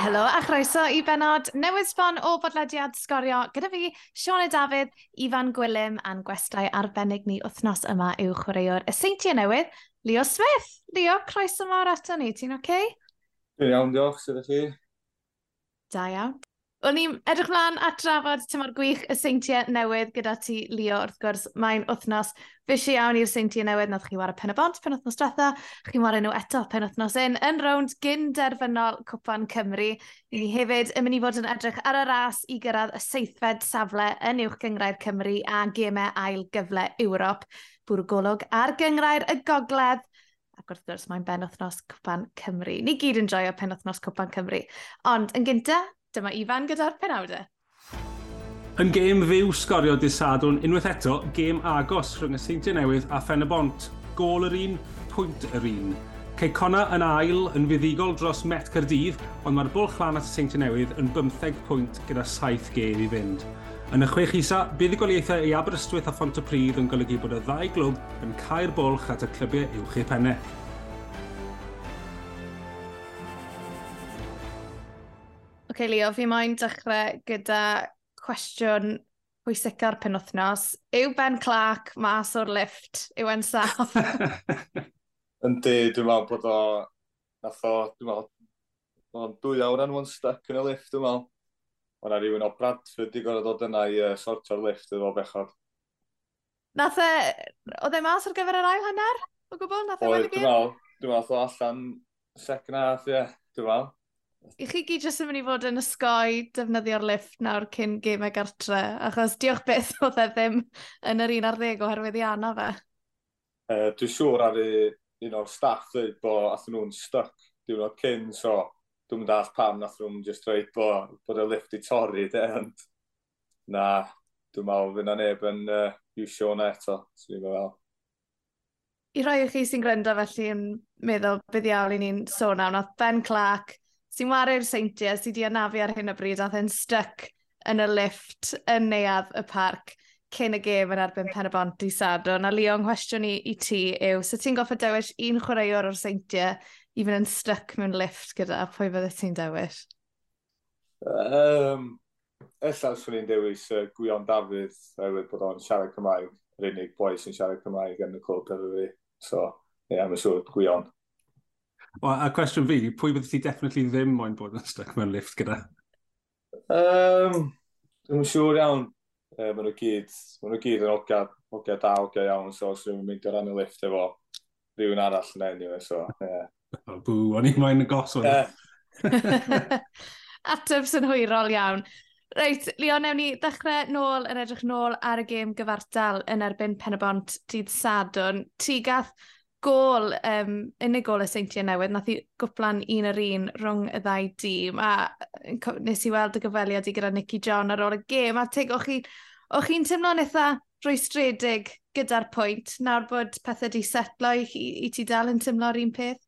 Helo a chroeso i benod newydd sbon o bodlediad sgorio gyda fi, Sione Dafydd, Ifan Gwilym a'n gwestai arbennig ni wythnos yma yw chwaraewr y seintiau newydd, Leo Smith. Leo, croeso mawr ato ni, ti'n oce? Okay? Dwi'n iawn, diolch, sydd chi? Da iawn. O'n i'n edrych mlaen at drafod tymor gwych y seintiau newydd gyda ti, Leo, wrth gwrs. Mae'n wythnos fysi iawn i'r seintiau newydd. Nath chi wario pen y bont pen wythnos diwetha. Chi'n wario nhw eto pen wythnos un yn rownd gyn derfynol Cwpan Cymru. I ni hefyd yn mynd i fod yn edrych ar y ras i gyrraedd y seithfed safle yn uwch gyngrair Cymru a gemau ail gyfle Ewrop. Bwrw golwg ar gyngrair y gogledd ac wrth gwrs mae'n benwthnos Cwpan Cymru. Ni gyd yn joio penwthnos Cwpan Cymru. Ond yn gyntaf, Dyma Ifan gyda'r penawdau. Yn gêm fyw sgorio disadwn, unwaith eto, gêm agos rhwng y Seintiau Newydd a Phen y Bont. Gôl yr un, pwynt yr un. Cei Cona yn ail yn fuddigol dros Met Cyrdydd, ond mae'r bwlch lan at y Seintiau Newydd yn 15 pwynt gyda 7 gêm i fynd. Yn y chwech isa, bydd i goliaethau i Aberystwyth a Font y Pryd yn golygu bod y ddau glwb yn cael bwlch at y clybiau uwch eu pennau. okay, Leo, fi moyn dechrau gyda cwestiwn pwysica'r penwthnos. Yw Ben Clark mas o'r lift? Yw e'n saff? Yndi, dwi'n meddwl bod o... Nath o, dwi'n meddwl, o'n dwy awr yn one stuck yn y lift, dwi'n meddwl. O'na rhywun o Bradford i gorau dod yna i uh, sortio'r lift efo bechod. Nath e... Oedd e mas ar gyfer yr ail hanner? O gwbl? Nath e wedi gyd? Dwi'n meddwl, dwi'n meddwl allan second half, ie. Yeah, dwi'n meddwl i chi gyd jyst yn mynd i fod yn ysgoi defnyddio'r lift nawr cyn gemau gartre, achos diolch beth oedd e ddim yn yr un ar ddeg oherwydd i anna fe. Uh, dwi'n siŵr ar un o'r staff dweud bod athyn nhw'n stuck diwrnod cyn, so dwi'n mynd dall pam nath nhw'n just dweud bod, bod y lift i torri, de, ond na, dwi'n meddwl fyna neb yn uh, iwsio hwnna eto, so dwi'n meddwl. I rhai o chi sy'n gwrando felly yn meddwl bydd iawn i ni'n sôn am, nath Ben Clark, sy'n wario seintiau, sydd wedi anafu ar hyn o bryd, ath yn stuck yn y lift yn neuad y parc cyn y gêm yn erbyn pen y bont i sadwn. A Leon, cwestiwn i, i ti yw, so ti'n goffa dewis un chwaraewr o'r seintiau i fynd yn stuck mewn lift gyda, pwy fydde ti'n dewis? Um, Ella, swn i'n dewis uh, Gwion Dafydd, oherwydd bod o'n siarad Cymraeg, yr unig boi sy'n siarad Cymraeg yn y clwb efo fi. So, ie, yeah, mae'n siŵr Gwion. A cwestiwn fi, pwy bydde ti definitely ddim moyn bod yn stuck mewn lift gyda? Um, Dwi'n siŵr iawn. E, maen nhw gyd, maen nhw gyd yn ogia, ogia da, ogia iawn, so os rwy'n mynd o ran y lift efo rhywun arall yn enw, e, so, ie. Yeah. Bw, o'n i'n moyn y gosod. Yeah. Ateb sy'n hwyrol iawn. Reit, Leon, ewn ni ddechrau nôl yn edrych nôl ar y gêm gyfartal yn erbyn Penabont dydd Sadwn. Ti gath gol um, unig gol y seintiau newydd, nath i gwplan un ar un rhwng y ddau dîm, a nes i weld y gyfeliad i gyda Nicky John ar ôl y gêm, a teg, o'ch chi'n chi, teimlo'n eitha rwystredig gyda'r pwynt, nawr bod pethau di setlo i, i, i ti dal yn teimlo'r un peth?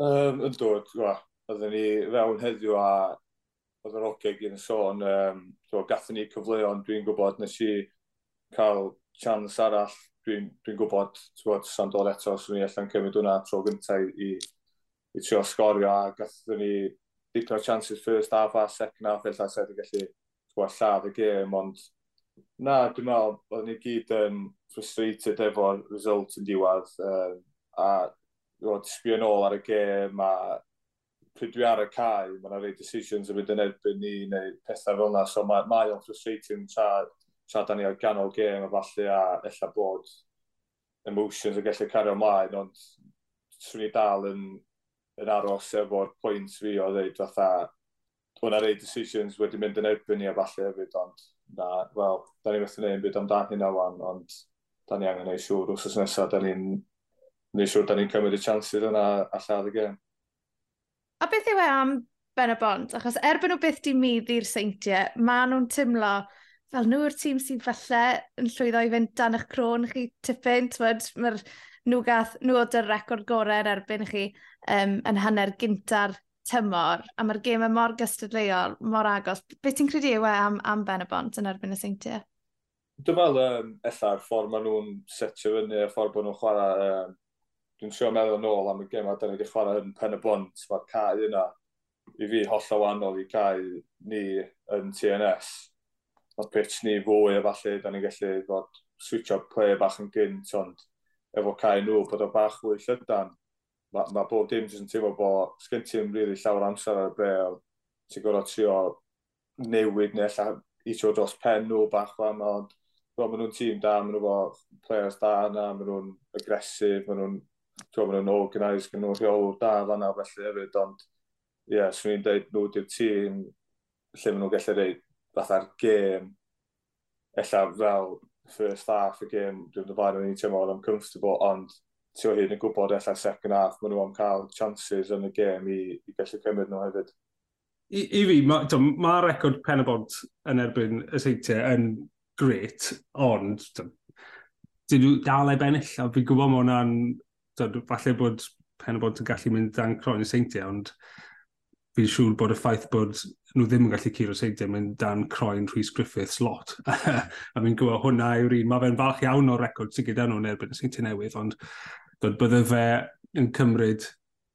Um, yn dod, gwa. Oedden ni fewn heddiw a oedd yr ogeg yn sôn, um, so, gathen ni cyfleon, dwi'n gwybod, nes i cael chans arall dwi'n dwi gwybod, bod Sandor eto, swn i allan cymryd hwnna tro gyntaf i, i, trio sgorio, a gathon ni dipyn o chances first half a second half, felly sa'n gallu gwell lladd y gêm, ond na, dwi'n meddwl, bod ni gyd yn frustrated efo'r result yn diwedd, um, a roed sbio nôl ar y gêm, a pryd dwi ar y cae, mae yna rei decisions yn mynd yn erbyn ni, neu pethau fel yna, so mae, mae o'n frustrating tra tra da ni ar ganol gêm a falle a ella bod emotions yn gallu cario ymlaen, ond swn i dal yn, yn aros efo'r pwynt fi o ddeud fatha hwnna rei decisions wedi mynd yn erbyn ni a falle hefyd, ond na, wel, da ni wedi gwneud byd amdan hynna wan, ond da ni angen ei siŵr wrth nesaf, da ni'n ni siŵr da ni'n cymryd y chances yna a lladd y gêm. A beth yw e am Ben y Bont? Achos erbyn nhw beth di mi ddi'r seintiau, maen nhw'n tymlo fel nhw yw'r tîm sy'n falle yn llwyddo i fynd dan eich crôn chi tipyn, twyd, mae'r nhw gath, nhw oedd y record gorau yn erbyn chi um, yn hanner gynta'r tymor, a mae'r gêm mor gystadleuol, mor agos. Be ti'n credu yw e am, am Ben y Bont yn erbyn y seintiau? Dwi'n meddwl, um, ella'r ffordd maen nhw'n setio fyny, y ffordd bod nhw'n chwarae, um, dwi'n siŵr meddwl yn ôl am y gêm a da ni wedi chwarae yn pen y bont, mae'r cae yna i fi holl o wahanol i cael ni yn TNS o'r pitch ni fwy a falle, da ni'n gallu fod switcho play bach yn gynt, ond efo cael nhw bod o bach fwy llydan, mae ma bob dim jyst yn teimlo bod sgyn ti'n rili really llawer amser ar y bel, ti'n gorfod trio newid neu allan i tro dros pen nhw bach fan, ond Wel, maen nhw'n tîm da, maen nhw'n efo players da yna, maen nhw'n agresif, maen nhw'n maen nhw'n organised, maen nhw'n rheolwr da fan'na felly hefyd, ond ie, yeah, swn i'n dweud nhw di'r tîm lle maen nhw'n gallu dweud fatha'r gêm, ella fel first half y gêm, dwi'n blaen o'n i'n teimlo oedd uncomfortable, ond ti o hyn yn gwybod ella second half, maen nhw am cael chances yn y gêm i, i gallu cymryd nhw hefyd. I, i fi, mae ma record pen y bont yn erbyn y seintiau yn gret, ond dyn nhw dal ei bennill, a fi'n gwybod mae hwnna'n, falle bod pen y bont yn gallu mynd dan croen y seintiau, ond fi'n siŵr bod y ffaith bod nhw ddim yn gallu curo seidio, mae'n dan croen Rhys Griffiths lot. a mi'n gwybod hwnna yw'r un, mae fe'n falch iawn o'r record sy'n gyda nhw'n erbyn y seinti newydd, ond dod bydde fe yn cymryd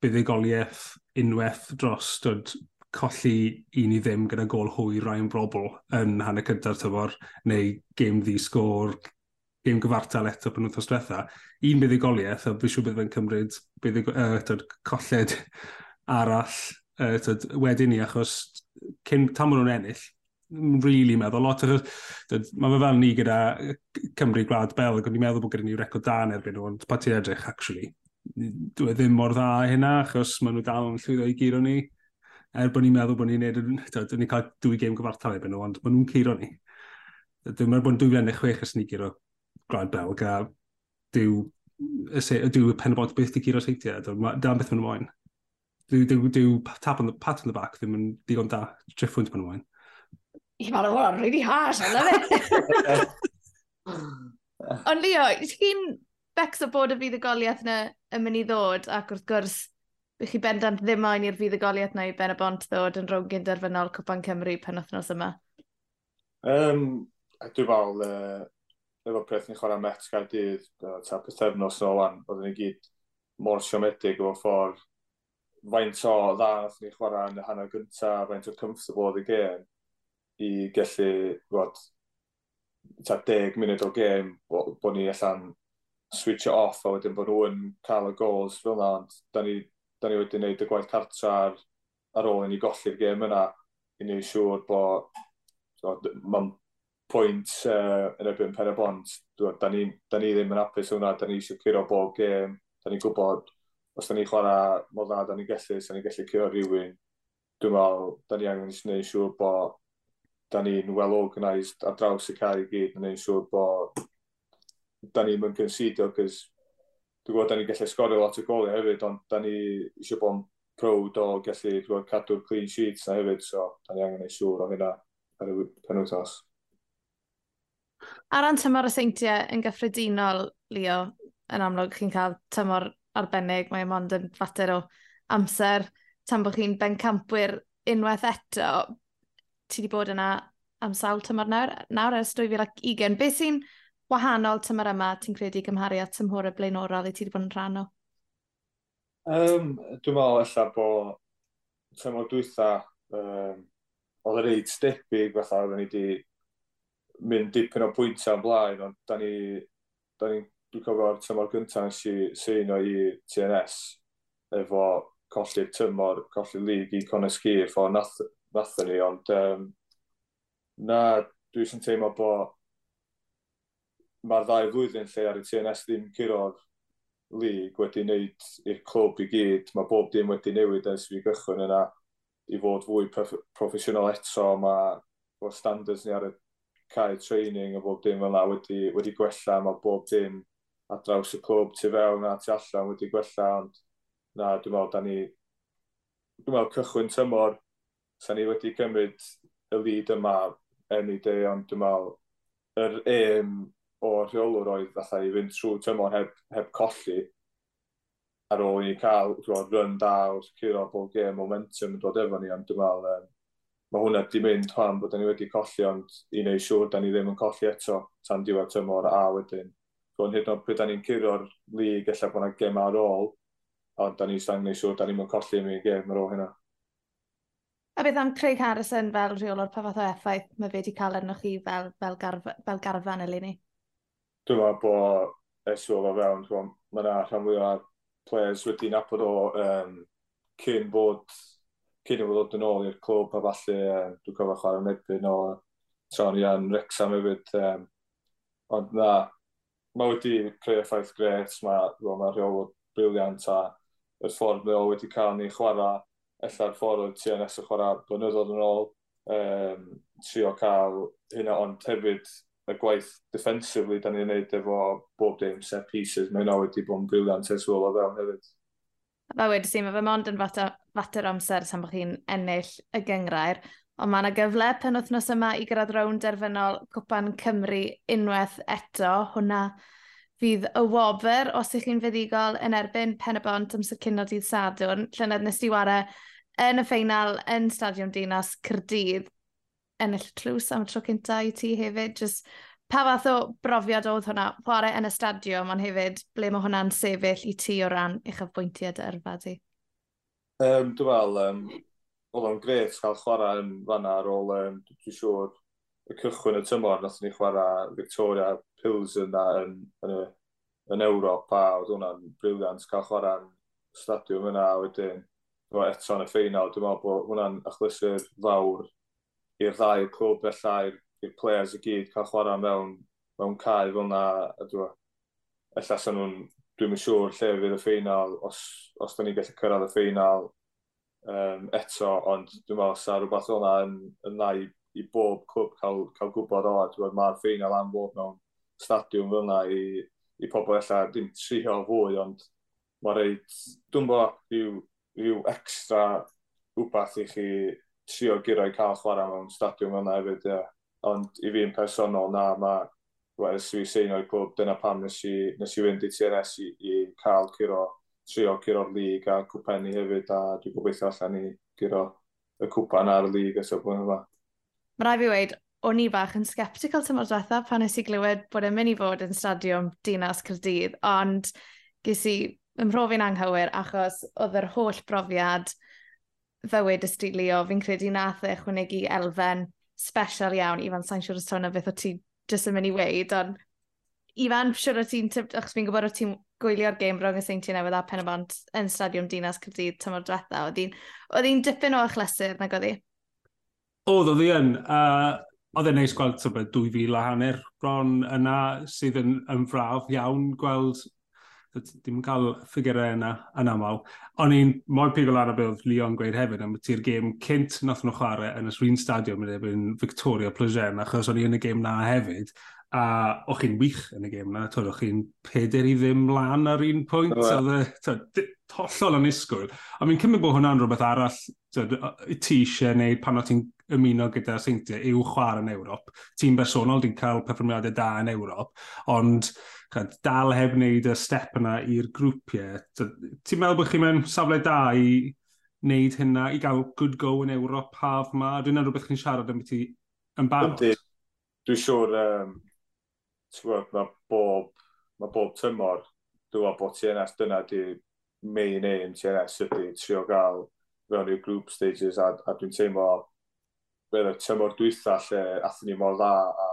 buddigoliaeth unwaith dros dod colli un i ddim gyda gol hwy rhai'n brobl yn hanner cyntaf tyfor, neu gêm ddi sgôr, gêm gyfartal eto pan wythnos diwetha. Un buddigoliaeth, a fi siw bydd fe'n cymryd byddig, uh, dod, colled arall uh, tyd, wedyn ni, achos cyn tam nhw'n ennill, really meddwl lot. Achos, mae fe fel ni gyda Cymru Gwlad Bel, ac o'n i'n meddwl bod gyda ni record da yn erbyn nhw, ond pa ti edrych, actually, dwi e ddim mor dda hynna, achos maen nhw dal yn llwyddo i giro ni. Er bod ni'n meddwl bod ni'n neud, dwi ni'n cael dwy gêm gyfartal erbyn nhw, ond maen nhw'n curo ni. Dwi'n meddwl bod yn 2016 ys ni giro Gwlad Belg, a dyw, dyw y penabod beth di giro seitiau, da'n beth maen nhw'n moyn. Dyw, dyw, dyw tap on the, pat on the back ddim yn digon da. Triffwynt pan ymlaen. I mae'n o'n really harsh, I love it. Ond Leo, ti'n o bod y fuddugoliaeth yna yn mynd i ddod, ac wrth gwrs, bych chi bendant ddim moyn i'r fuddugoliaeth na i Ben y Bont ddod yn rhwng gynderfynol Cwpan Cymru pen wythnos yma? Um, dwi'n fawl, uh, efo peth ni'n chwarae Met Gaerdydd, ta pethefnos yn olan, oedden ni gyd mor siomedig o'r ffordd faint o dda nath ni chwarae yn y hanner gyntaf, faint o comfortable oedd y gêm i gallu, gwrdd, ta 10 munud o gêm, bod, bo ni allan switch it off a wedyn bod nhw'n cael y goals fel yna, ond da ni, da ni wedi gwneud y gwaith cartra ar, ar ôl i ni golli'r gêm yna i wneud siŵr bod so, mae'n pwynt uh, yn erbyn pen y bont. Da ni, da ni ddim yn apus hwnna, da ni eisiau curo bob gêm, da ni'n gwybod os da ni'n chwarae mor dda, da ni'n gallu, da ni'n gallu cyrra rhywun, dwi'n meddwl, da ni angen gwneud siŵr bod da ni'n well organised ar draws y cael i gyd, yn gwneud siŵr bod da ni'n mynd considio, cys dwi'n gwybod da ni'n gallu sgorio lot o goliau hefyd, ond da ni eisiau bod yn proud o gallu gwybod, cadw'r clean sheets na hefyd, so da ni angen gwneud siŵr o hynna ar y penwthos. Ar ran tymor y seintiau yn gyffredinol, Leo, yn amlwg chi'n cael tymor arbennig, mae mond yn fater o amser tan bod chi'n bencampwyr unwaith eto. Ti wedi bod yna am sawl tymor nawr, nawr ers 2020. Beth sy'n wahanol tymor yma ti'n credu gymharu at tymhor y blaenorol i ti wedi bod yn rhan o? Um, dwi'n meddwl efallai bod tymor dwytha um, oedd yn reit debyg fatha oedden ni wedi mynd dipyn o pwyntau yn blaen, ond da ni, da ni dwi'n cofio'r tymor gyntaf nes i sy'n o i TNS efo colli'r tymor, colli'r lig i Conor Sgir ffordd nath, nathyn ni, ond um, na, dwi eisiau teimlo bod mae'r ddau flwyddyn lle ar y TNS ddim curo'r lig wedi wneud i'r clwb i gyd. Mae bob dim wedi newid ers fi gychwyn yna i fod fwy proffesiynol eto. Mae standards ni ar y cael training a bob dim fel yna wedi, wedi gwella. Mae bob dim ar draws y clwb tu fewn a tu allan wedi gwella, ond na, dwi'n meddwl, da ni, dwi'n meddwl cychwyn tymor, sa ni wedi cymryd y lid yma any day, ond dwi'n meddwl, yr aim o rheolwr oedd fatha i fynd trwy tymor heb, heb colli, ar ôl i ni cael dwi run da o'r curo bob game momentum yn dod efo ni, ond dwi'n meddwl um, mae hwnna di mynd hwan bod ni wedi colli, ond i wneud siŵr da ni ddim yn colli eto tan diwedd tymor a wedyn. Ond hyd yn oed pryd da ni'n curo'r lig, efallai bod yna gem ar ôl, ond da ni'n stan gwneud siŵr, da ni'n mynd colli mi gem ar ôl hynna. A beth am Craig Harrison fel rheol o'r pa fath o effaith mae fe wedi cael arnoch chi fel, fel, garf, fel garfan eleni? Dwi'n meddwl bod esw o fewn, mae yna rhan fwy o'r players wedi nabod o um, cyn bod cyn i fod dod yn ôl i'r clwb a falle um, dwi'n cofio chwarae yn ebyn o Tony Ian Rexham hefyd. Um, ond na, mae wedi creu effaith gret, mae ma rheolwr briliant a y ffordd mae o wedi cael ni chwarae, ella'r ffordd oedd tu nes o chwarae blynyddoedd yn ôl, um, trio cael hynna ond hefyd y gwaith defensively da ni'n neud efo bob dim set pieces, mae hynna wedi bod yn briliant ers o fewn hefyd. A fe wedi si, mae fe mond yn fater, fater amser tan bod chi'n ennill y gyngrair. Ond mae yna gyfle pen wythnos yma i gyrraedd rown derfynol Cwpan Cymru unwaith eto. Hwna fydd y wobr os ych chi'n feddigol yn erbyn pen y bont amser cyn o dydd Sadwrn. Llynedd nes i wario yn y ffeinal yn Stadiwm Dinas Cyrdydd ennill tlws am y tro cynta i ti hefyd. Just pa fath o brofiad oedd hwnna? Chwarae yn y stadiwm, ond hefyd ble mae hwnna'n sefyll i ti o ran eich afbwyntiad yrfa di? Um, Dwi'n fel, um, oedd o'n gret cael chwarae yn fanna ar ôl, um, dwi'n siŵr, y cychwyn y tymor, nath ni chwarae Victoria Pills yna yn, yn, yn, yn Ewrop, a oedd hwnna'n briliant cael chwarae yn stadiwm yna, a wedyn eto yn y ffeinal, dwi'n meddwl bod hwnna'n achlysur fawr i'r ddau clwb bellai, i'r players i gyd cael chwarae mewn, mewn cae fel yna, a dwi'n Ella nhw'n, dwi'n siŵr lle fydd y ffeinal, os, os da ni'n gallu cyrraedd y ffeinal, um, eto, ond dwi'n meddwl sa rhywbeth fel yna yn, yn na i, i bob clwb cael, cael gwybod o, dwi'n mae'r ffeinal am fod mewn stadiwm fel yna i, i pobl efallai ddim trio fwy, ond mae'n reid, dwi'n bod rhyw, rhyw extra rhywbeth i chi trio giro i cael chwarae mewn stadiwm fel yna hefyd, ie. Ond i fi'n personol na, mae ers fi seinio'r clwb, dyna pam nes i, nes i fynd i TRS i, i cael curo trio gyro'r lig a cwpen ni hefyd, a dwi'n gobeithio allan ni gyro y cwpan a'r y lig y sefyllfa yma. Mae rai fi wedi, o'n i bach yn sceptical tymor diwetha pan nes i glywed bod e'n mynd i fod yn stadiwm Dinas Cyrdydd, ond ges i ymhrofi'n anghywir achos oedd yr holl brofiad fywyd y stilio, fi'n credu nath e chwynegu elfen special iawn, Ifan, sa'n siŵr os tawna beth o ti jyst yn mynd i weid, ond Ifan, siwr o ti'n, achos fi'n gwybod o ti'n gwylio'r gêm rhwng y seintiau newydd a pen y bont yn Stadiwm Dinas Cyrdydd tymor diwetha. Oedd hi'n dipyn o achlysur, nag oedd hi? Oedd, oedd hi yn. Uh, oedd e'n neis gweld tybed 2000 a hanner bron yna sydd yn, yn fraf iawn gweld ddim yn cael ffigurau yna yn aml. O'n i'n mor pigol ar y bydd Leon gweud hefyd am ti'r gêm cynt nath nhw chwarae yn y Swin Stadium yn efo'n Victoria Plagen, achos o'n i yn y gêm na hefyd, a o'ch chi'n wych yn y gêm na, twyd, o'ch chi'n peder i ddim lan ar un pwynt, a dde, hollol yn isgwyl. A mi'n cymryd bod hwnna'n rhywbeth arall, twyd, ti eisiau neud pan o ti'n ymuno gyda seintiau yw chwarae yn Ewrop. Ti'n bersonol, di'n cael perfformiadau da yn Ewrop, ond chad, dal heb wneud y step yna i'r grwpiau. Ti'n meddwl bod chi'n mewn safle da i wneud hynna, i gael good go yn Ewrop haf ma? Dwi'n rhywbeth chi'n siarad am beth yn barod? Dwi'n siŵr, um, Twod, mae bob, mae bob tymor, dwi'n meddwl bod TNS dyna di main aim TNS ydy trio gael fewn i'r group stages a, a dwi'n teimlo bydd y tymor dwytha lle athyn ni mor dda a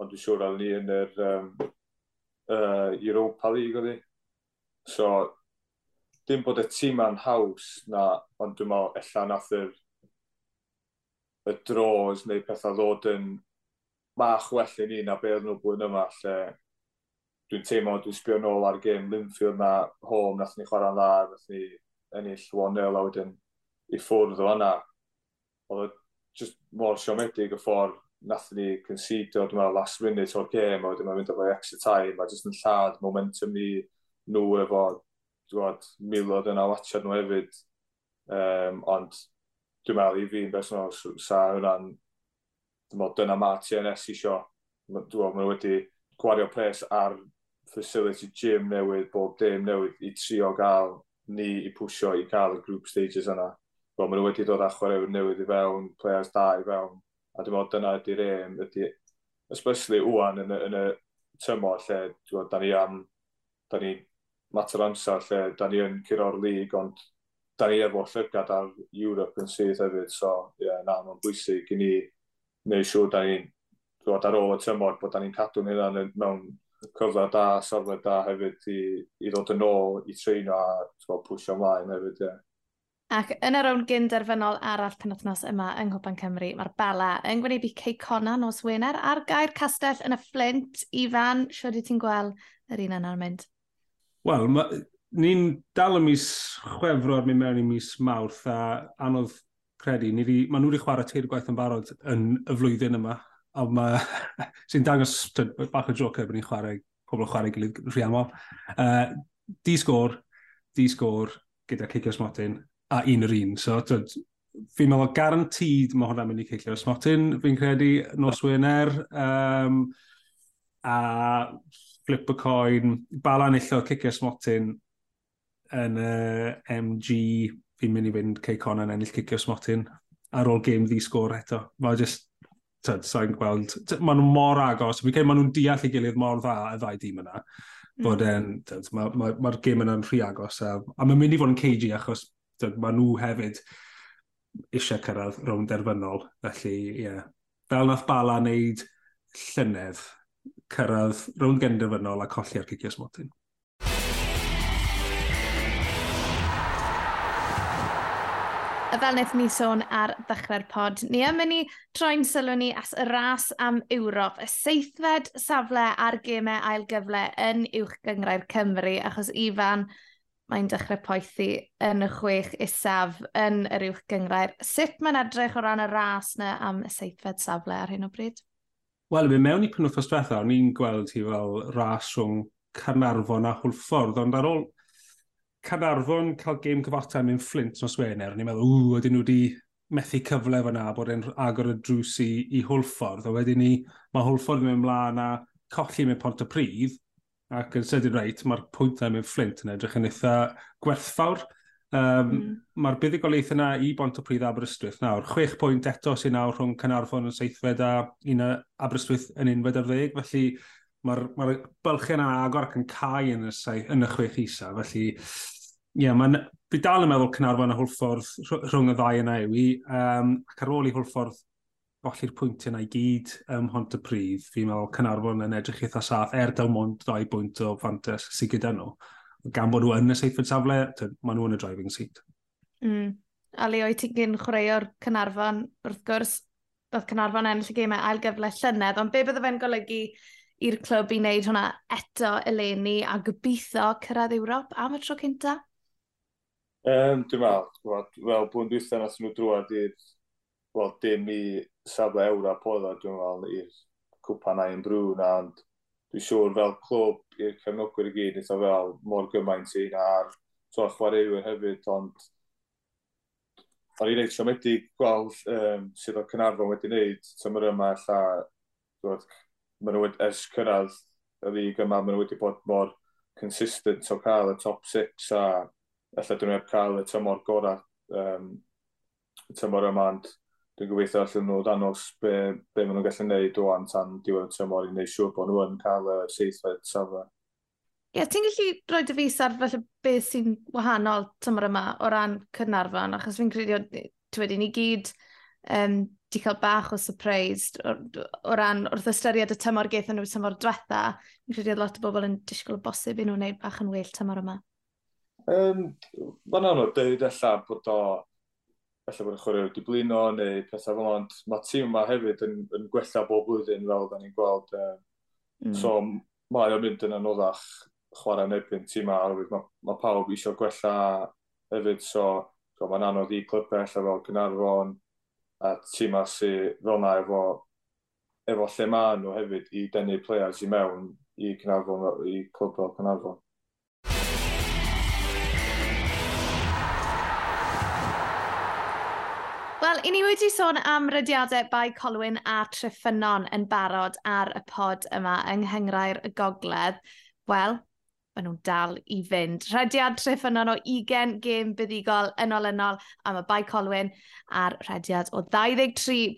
ond dwi'n siŵr oedd ni yn yr um, uh, Europa League oedd So, dim bod y tîm yn haws na, ond dwi'n meddwl allan nath yr y dros neu pethau ddod yn bach well i ni na be oedd nhw blwyddyn yma lle dwi'n teimlo dwi'n sbio nôl ar gêm Linfield na home nath ni chwarae'n dda nath ni ennill 1-0 a wedyn i ffwrdd o yna oedd just mor siomedig y ffordd nath ni concedio, dwi'n meddwl last minute o'r gêm a wedyn mae'n mynd efo extra time a just yn llad momentum ni nhw efo dwi'n milodd yna watchad nhw hefyd. Um, ond dwi'n meddwl i fi'n bersonol sa hwnna'n Mod, dyna mae TNS isio. Dwi'n meddwl wedi gwario pres ar facility gym newydd, bob dim newydd i trio gael ni i pwysio i gael y group stages yna. Wel, maen wedi dod â chwaraewyr newydd i fewn, players da i fewn, a dwi'n meddwl dyna ydy'r aim, ydy, especially wwan yn y, yn y tymor lle, dwi'n meddwl, da ni am, da ni mater amser lle, da ni yn curo'r lig, ond da ni efo llygad ar Europe yn syth hefyd, so, ie, yeah, na, mae'n bwysig i ni neu siŵr da ni'n dod ar ôl y tymor bod da ni'n cadw ni dan mewn cyfle da, safle da hefyd i, i ddod yn ôl i treino a pwysio ymlaen hefyd. Yeah. Ac yn yr awn gyn derfynol arall penwthnos yma yng Nghwpan Cymru, mae'r Bala yn gwneud i Ceicona nos Wener ar gair castell yn y Flint. Ifan, siwr ti'n gweld yr un yna'n mynd? Wel, ni'n dal y mis chwefror, mi mewn i mis mawrth, a anodd credu. Ni di, maen nhw wedi chwarae teir gwaith yn barod yn y flwyddyn yma, a mae sy'n dangos bach o joker bod ni'n chwarae, pobl chwarae gilydd rhi aml. Uh, di sgôr, di sgôr gyda Cicio Smotin, a un yr un. So, tyd, fi'n meddwl garantid mae hwnna'n mynd i Cicio Smotin, fi'n credu, nos Wener, um, a flip y coin, balan illo cicio Smotyn yn y uh, MG fi'n mynd i fynd Cey Conan ennill cicio smotin ar ôl game ddi sgôr eto. Mae just, tyd, sa'n gweld, maen nhw mor agos, fi'n cael maen nhw'n deall i gilydd mor dda y ddau dîm yna. Bod mm. en, mae'r ma, ma ma game yna'n rhy agos, a, a mae'n mynd i fod yn cagey achos tyd, maen nhw hefyd eisiau cyrraedd rownd derfynol. Felly, ie. Yeah. Fel nath Bala wneud llynedd, cyrraedd rownd genderfynol a colli'r cicio smotin. a fel wnaeth ni sôn ar ddechrau'r pod, ni am mynd i troi'n sylw ni as y ras am Ewrop, y seithfed safle ar gemau ail gyfle yn uwch gyngrau'r Cymru, achos Ifan, mae'n dechrau poethu yn y chwech isaf yn yr uwch gyngrau'r. Sut mae'n edrych o ran y ras na am y seithfed safle ar hyn o bryd? Wel, mi mewn i penwthos diwethaf, o'n i'n gweld hi fel ras rhwng Carnarfon a Hwlffordd, ond ar ôl Canarfon cael gêm cyfarta mewn Flint nos Wener, ni'n meddwl, ww, ydyn nhw wedi methu cyfle fyna bod e'n agor y drws i, i Hwlffordd, a wedyn ni, mae Hwlffordd yn mynd mlaen a colli mewn pont y pryd, ac yn sydyn reit, mae'r pwyntau mewn Flint yn edrych yn eitha gwerthfawr. Um, mm. Mae'r buddigolaeth yna i bont o pryd Aberystwyth nawr. Chwech pwynt eto sy'n nawr rhwng Canarfon yn seithfed a un Aberystwyth yn unfed ar ddeg, felly mae'r mae bylchau yna agor ac yn cael yn y, saith, yn y chwech isa, felly Ie, yeah, mae'n... Fi dal yn meddwl Cynarfon a Hwlffordd rhwng y ddau yna yw i. Um, ac ar ôl i Hwlffordd golli'r pwyntiau yna i gyd ym Hont y Pryd, fi'n meddwl Cynarfon yn edrych eitha saff er daw mond ddau bwynt o fantes sydd gyda nhw. Gan bod nhw yn y seithfed safle, maen nhw yn y driving seat. Mm. A Leo, i ti'n gyn chwaraeo'r Cynarfon, wrth gwrs, doedd Cynarfon ennill y gymau ail gyfle llynedd, ond be bydde fe'n golygu i'r clwb i wneud hwnna eto eleni a gobeithio cyrraedd Ewrop am y tro cynta? Um, dwi'n meddwl, fel bwy'n dwi'n nath nhw drwad i'r, wel, dim i safle Ewrop oedd o, dwi'n meddwl, i'r cwpan a'i brwn, ond dwi'n siŵr fel clwb i'r cefnogwyr i gyd, eitha fel mor gymaint i na, a'r so, chwaraewyr hefyd, ond o'n i'n eitha wedi gweld um, sydd o Cynarfon wedi wneud tymor yma, lla, maen nhw ers cyrraedd y ddig yma, maen nhw wedi bod mor consistent o cael y top 6 a efallai dyn nhw heb cael y tymor gorau um, y tymor yma, ond dwi'n gobeithio allan nhw danos be, be maen nhw'n gallu gwneud o'n tan diwedd y tymor i wneud siŵr bod nhw yn cael y seithfed safle. Ie, yeah, ti'n gallu rhoi dy fus ar felly beth sy'n wahanol tymor yma o ran Cynarfon, achos fi'n credu ti wedi ni gyd um, di cael bach o surprise o, o ran wrth ystyried y tymor geithio nhw tymor diwetha. Fi'n credu lot o bobl yn disgwyl o bosib i nhw wneud bach yn well tymor yma. Um, Mae'n anodd dweud allan bod o Felly bod y chwaraewr wedi blino neu pethau fel ond mae tîm yma hefyd yn, yn gwella bob blwyddyn fel da ni'n gweld. Um, mm. So mae o'n mynd yn anoddach chwarae yn erbyn tîm yma, oherwydd mae, mae pawb eisiau gwella hefyd, so, so mae'n anodd i clybau allan fel Gynarfon a tîm yma sydd fel yna efo, efo lle mae nhw hefyd i denu players i mewn i Gynarfon, i clwb fel Cynarfon. i ni wedi sôn am rydiadau bai Colwyn a Tryffynon yn barod ar y pod yma yng Nghyngrair y Gogledd, wel, maen nhw'n dal i fynd. Rhediad Tryffynon o 20 gêm buddigol yn olynol am y bai Colwyn a'r rhediad o 23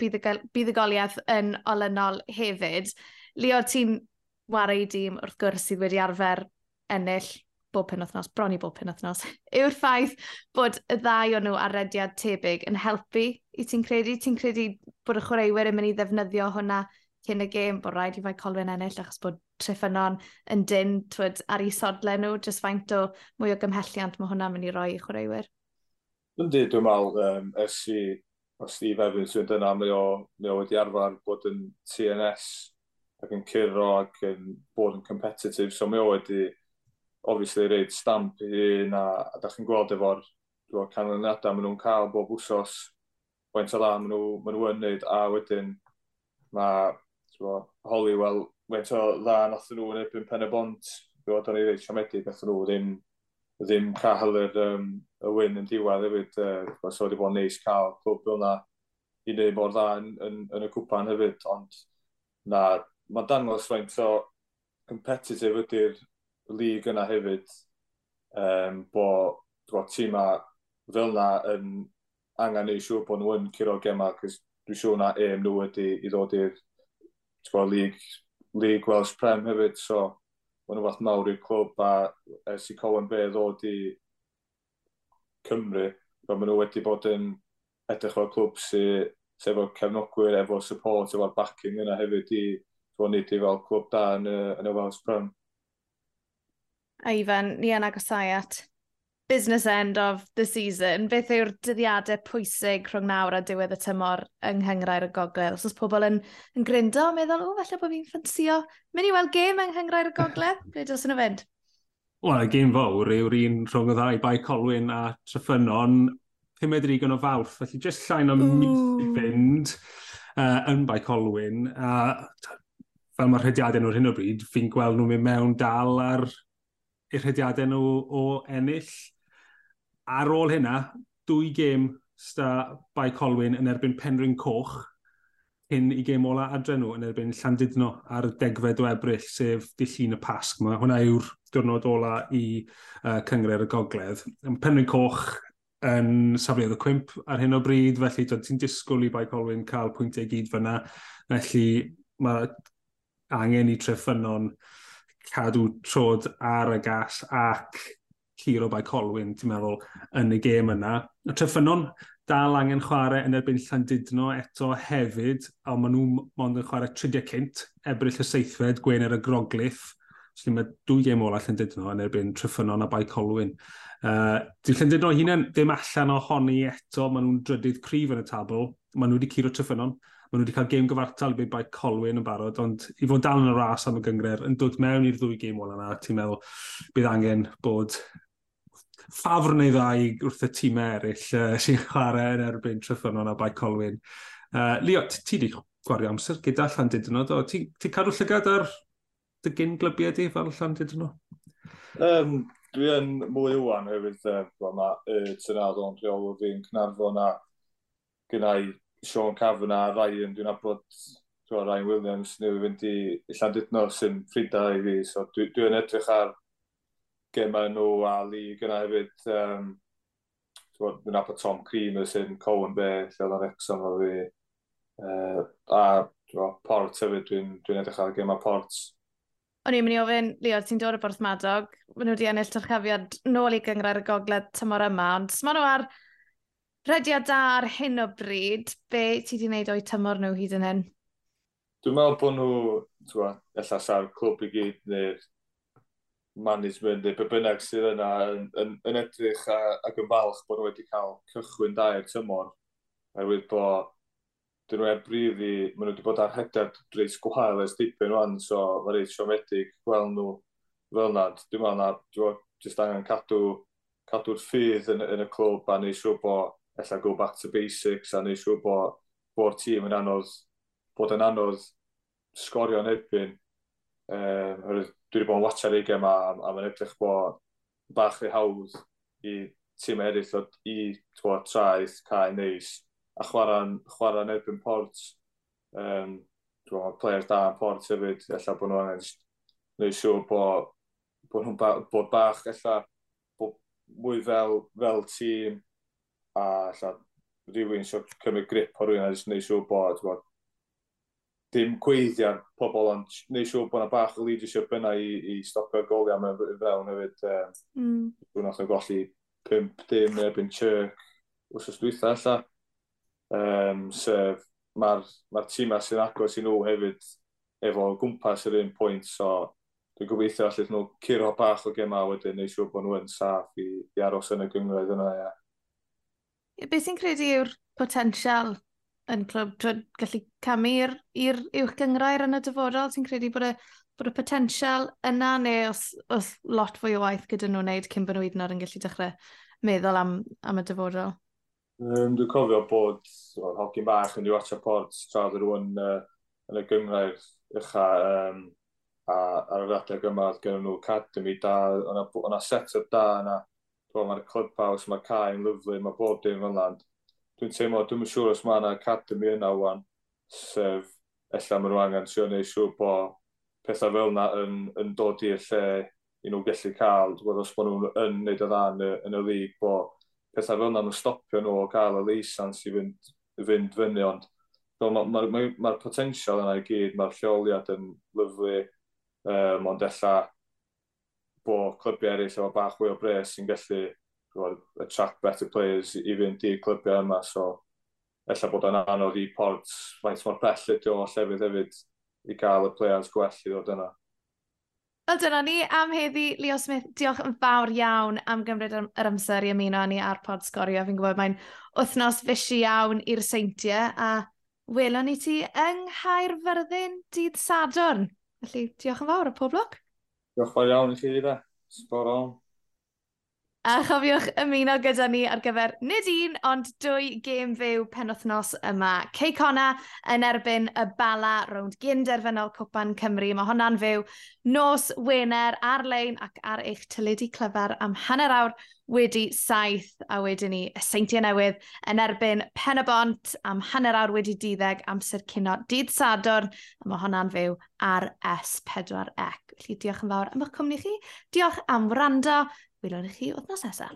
buddugoliaeth yn olynol hefyd. Leo, ti'n wario i dîm wrth gwrs sydd wedi arfer ennill bob penwthnos, bron i bob penwthnos, yw'r ffaith bod y ddau o nhw ar rediad tebyg yn helpu i ti'n credu? Ti'n credu bod y chwaraewyr yn mynd i ddefnyddio hwnna cyn y gêm, bod rhaid i fai Colwyn ennill achos bod triffynon yn dyn twyd, ar ei sodle nhw, jyst faint o mwy o gymhelliant mae hwnna'n mynd i roi i chwaraewyr. Yndi, dwi'n meddwl, um, ers i o Steve Evans yn dyna, mae o, mae o wedi arfer bod yn TNS ac yn cyrro ac yn bod yn competitive, so mae o wedi obviously reid stamp i hun, a, a da chi'n gweld efo'r canlyniadau maen nhw'n cael bob wsos, faint o dda maen nhw, maen nhw yn neud, a wedyn mae holi, wel, faint o dda nath nhw yn erbyn pen y bont, dwi'n gweld o'n ei reid siomedig, nath nhw ddim, ddim cael yr, um, y win yn diwedd hefyd, uh, so wedi bod yn neis cael clwb fel yna i wneud mor dda yn, yn, yn y cwpan hefyd, ond na, mae'n dangos faint o competitive ydy'r lig yna hefyd, um, bod bo tîma fel yna yn angen ei siŵr bod nhw yn curo gemau, cys dwi'n siŵr na EM nhw wedi i ddod i'r lig, lig Welsh Prem hefyd, so mae mae'n fath mawr i'r clwb a ers i Colin Bay ddod i Cymru, fel maen nhw wedi bod yn edrych o'r clwb sydd sy efo cefnogwyr, efo support, efo'r backing yna hefyd i fod nid i fel clwb da yn y, yn y Welsh Prem a Ifan, ni yn agosau at business end of the season. Beth yw'r dyddiadau pwysig rhwng nawr a diwedd y tymor yng Nghyngrair y Gogledd? Os oes pobl yn, yn gryndo, meddwl, o, falle bod fi'n ffansio mynd i weld gêm yng Nghyngrair y Gogledd? Ble dros yn y fynd? Wel, y gêm fawr yw'r un rhwng y ddau bai Colwyn a Tryffynon, pumed yr o fawrth, felly jyst llain o mis i fynd uh, yn bai Colwyn. A fel mae'r rhediadau nhw'r hyn o bryd, fi'n gweld nhw'n mynd mewn dal ar eu rhediadau nhw o ennill. Ar ôl hynna, dwy gêm sta by Colwyn yn erbyn Penryn Coch, hyn i gêm ola adre nhw yn erbyn Llandudno ar degfed o ebryll, sef dillun y pasg. yma. Hwna yw'r diwrnod ola i uh, cyngred er y gogledd. Penryn Coch yn safleoedd y cwmp ar hyn o bryd, felly ti'n disgwyl i Bai Colwyn cael pwyntiau gyd fyna. Felly mae angen i treffynon cadw trod ar y gas ac Ciro by Colwyn, ti'n meddwl, yn y gêm yna. Y Tryffynon dal angen chwarae yn erbyn Llandudno eto hefyd, a maen nhw mond yn chwarae 30 cynt, ebryll y seithfed, gwener y grogliff. So mae dwy gêm ola Llandudno yn erbyn Tryffynon a by Colwyn. Uh, di Llandudno hunain ddim allan ohoni eto, maen nhw'n drydydd cryf yn y tabl, maen nhw wedi curo Tryffynon. Maen nhw wedi cael gêm gyfartal i bai Colwyn yn barod, ond i fod dal yn y ras am y gyngred, yn dod mewn i'r ddwy gêm ola yna, ti'n meddwl bydd angen bod ffafr neu ddau wrth y tîmau eraill uh, sy'n chwarae yn erbyn Tryffynon a bai Colwyn. Uh, Leo, ti wedi gwario amser gyda Llandudno, do? Ti'n ti cadw llygad ar dy gyn glybiau di fel Llandudno? Um, dwi yn mwy wan hefyd, uh, mae uh, tynad o'n rheol o fi'n Cynarfon a gynnau Sean Cavanagh, Ryan, dwi'n abod dwi Ryan Williams, neu fynd i Llandudno sy'n ffrinda i fi. So, dwi'n dwi, edrych ar gemau nhw a lig gyna hefyd. Um, dwi'n abod Tom Creamer sy'n Cowan Bay, lle oedd o'n Exxon o fi. Uh, a dwi Port hefyd, dwi'n dwi, edrych ar gemau Port. O'n i'n mynd i ofyn, Leo, ti'n dod o Borth Madog. maen nhw wedi ennill tyrchafiad nôl i gyngor y gogledd tymor yma, ond maen nhw ar rediad da ar hyn o bryd, be ti wedi gwneud o'i tymor nhw hyd yn hyn? Dwi'n meddwl bod nhw, twa, ella sa'r clwb i gyd neu'r management neu be bynnag sydd yna yn, yn, yn edrych a, ac yn falch bod nhw wedi cael cychwyn da i'r tymor. Oherwydd bod dyn nhw ebrif i, maen nhw wedi bod ar hedad reis gwael ers dipyn rwan, so mae reis siomedig gweld nhw fel yna. Dwi'n meddwl na, dwi'n meddwl, jyst angen cadw, cadw'r ffydd yn, yn y clwb a neu siw bod ella go back to basics a neud siŵr bod, bo'r tîm yn anodd, bod yn anodd sgorio yn erbyn. Um, dwi wedi bod yn watcha'r ei gem a, a mae'n edrych bod bach rhy hawdd i tîm eraill o i twa, traeth, cael neis a chwarae'n chwarae erbyn port. Um, Dwi'n meddwl, players da yn port hefyd, ella bod nhw'n angen neud siŵr bod, bod nhw'n ba, bod bach, ella bod mwy fel, fel tîm, a lla, rhywun eisiau cymryd grip o rhywun a jyst neud siŵr bod, bod dim gweiddiad pobl, ond neud siŵr bod yna bach o leadership yna i, i stopio'r goliau mewn fewn hefyd. Um, mm. Dwi'n nath o'n golli 5 dim erbyn Chirk wrth dwytha alla. Um, sef, mae'r ma tîmau sy'n agos i nhw hefyd efo gwmpas yr un pwynt, so dwi'n gobeithio allith nhw curo bach o gemau wedyn, neu siŵr bod nhw yn saff i, i aros yn y gyngred yna. Ia beth sy'n credu yw'r potensial yn clwb twyd, gallu camu i'r uwch gyngrair yn y dyfodol? Ti'n credu bod y, bod y potensial yna neu os, os lot fwy o waith gyda nhw'n wneud cyn bod nhw hyd yn oed yn gallu dechrau meddwl am, am y dyfodol? Um, dwi'n cofio bod well, hogyn bach yn rhyw atio port tra oedd rhywun uh, yn y gyngrair ucha um, a ar yr adeg yma oedd gen nhw academy da, o'na set-up da, Wel, mae'r clubhouse, mae'r cae yn lyflu, mae bob dim fel land. Dwi'n teimlo, dwi'n yn siŵr os mae yna academy yna wan, sef, ella maen nhw angen trio neu siŵr bod pethau fel yna yn, yn dod i'r lle i nhw gallu cael, Dwi'n gwybod os bod nhw'n yn neud o dda yn y, yn y lig, bod pethau fel yna nhw stopio nhw o gael y leisans i fynd, fynd fyny, ond mae'r ma, ma, ma, ma potensial yna i gyd, mae'r lleoliad yn lyflu, um, ond ella bod clybiau eraill efo bach fwy o bres sy'n gallu attract better players i fynd i'r clybiau yma. So, Ella bod yna anodd i port faint mor bell ydy o llefydd hefyd i gael y players gwell i ddod yna. Wel, dyna ni am heddi, Leo Smith. Diolch yn fawr iawn am gymryd yr amser i ymuno ni ar pod sgorio. Fi'n gwybod mae'n wythnos fysi iawn i'r seintiau a welon ni ti yng Nghaerfyrddin dydd Sadwrn. Felly, diolch yn fawr o pob lwc. یا خیلی آموزشیه ده سپرام A chofiwch ymuno gyda ni ar gyfer nid un, ond dwy gêm fyw penwthnos yma. Ceicona yn erbyn y bala rownd gynderfynol Cwpan Cymru. Mae hwnna'n fyw nos Wener ar-lein ac ar eich tyledu clyfar am hanner awr wedi saith a wedyn ni y seintiau newydd yn erbyn pen y bont am hanner awr wedi diddeg amser cyno dydd sadwrn a mae hwnna'n fyw ar S4C. Felly diolch yn fawr am eich cwmni chi, diolch am wrando, Belorgio, no Sasa.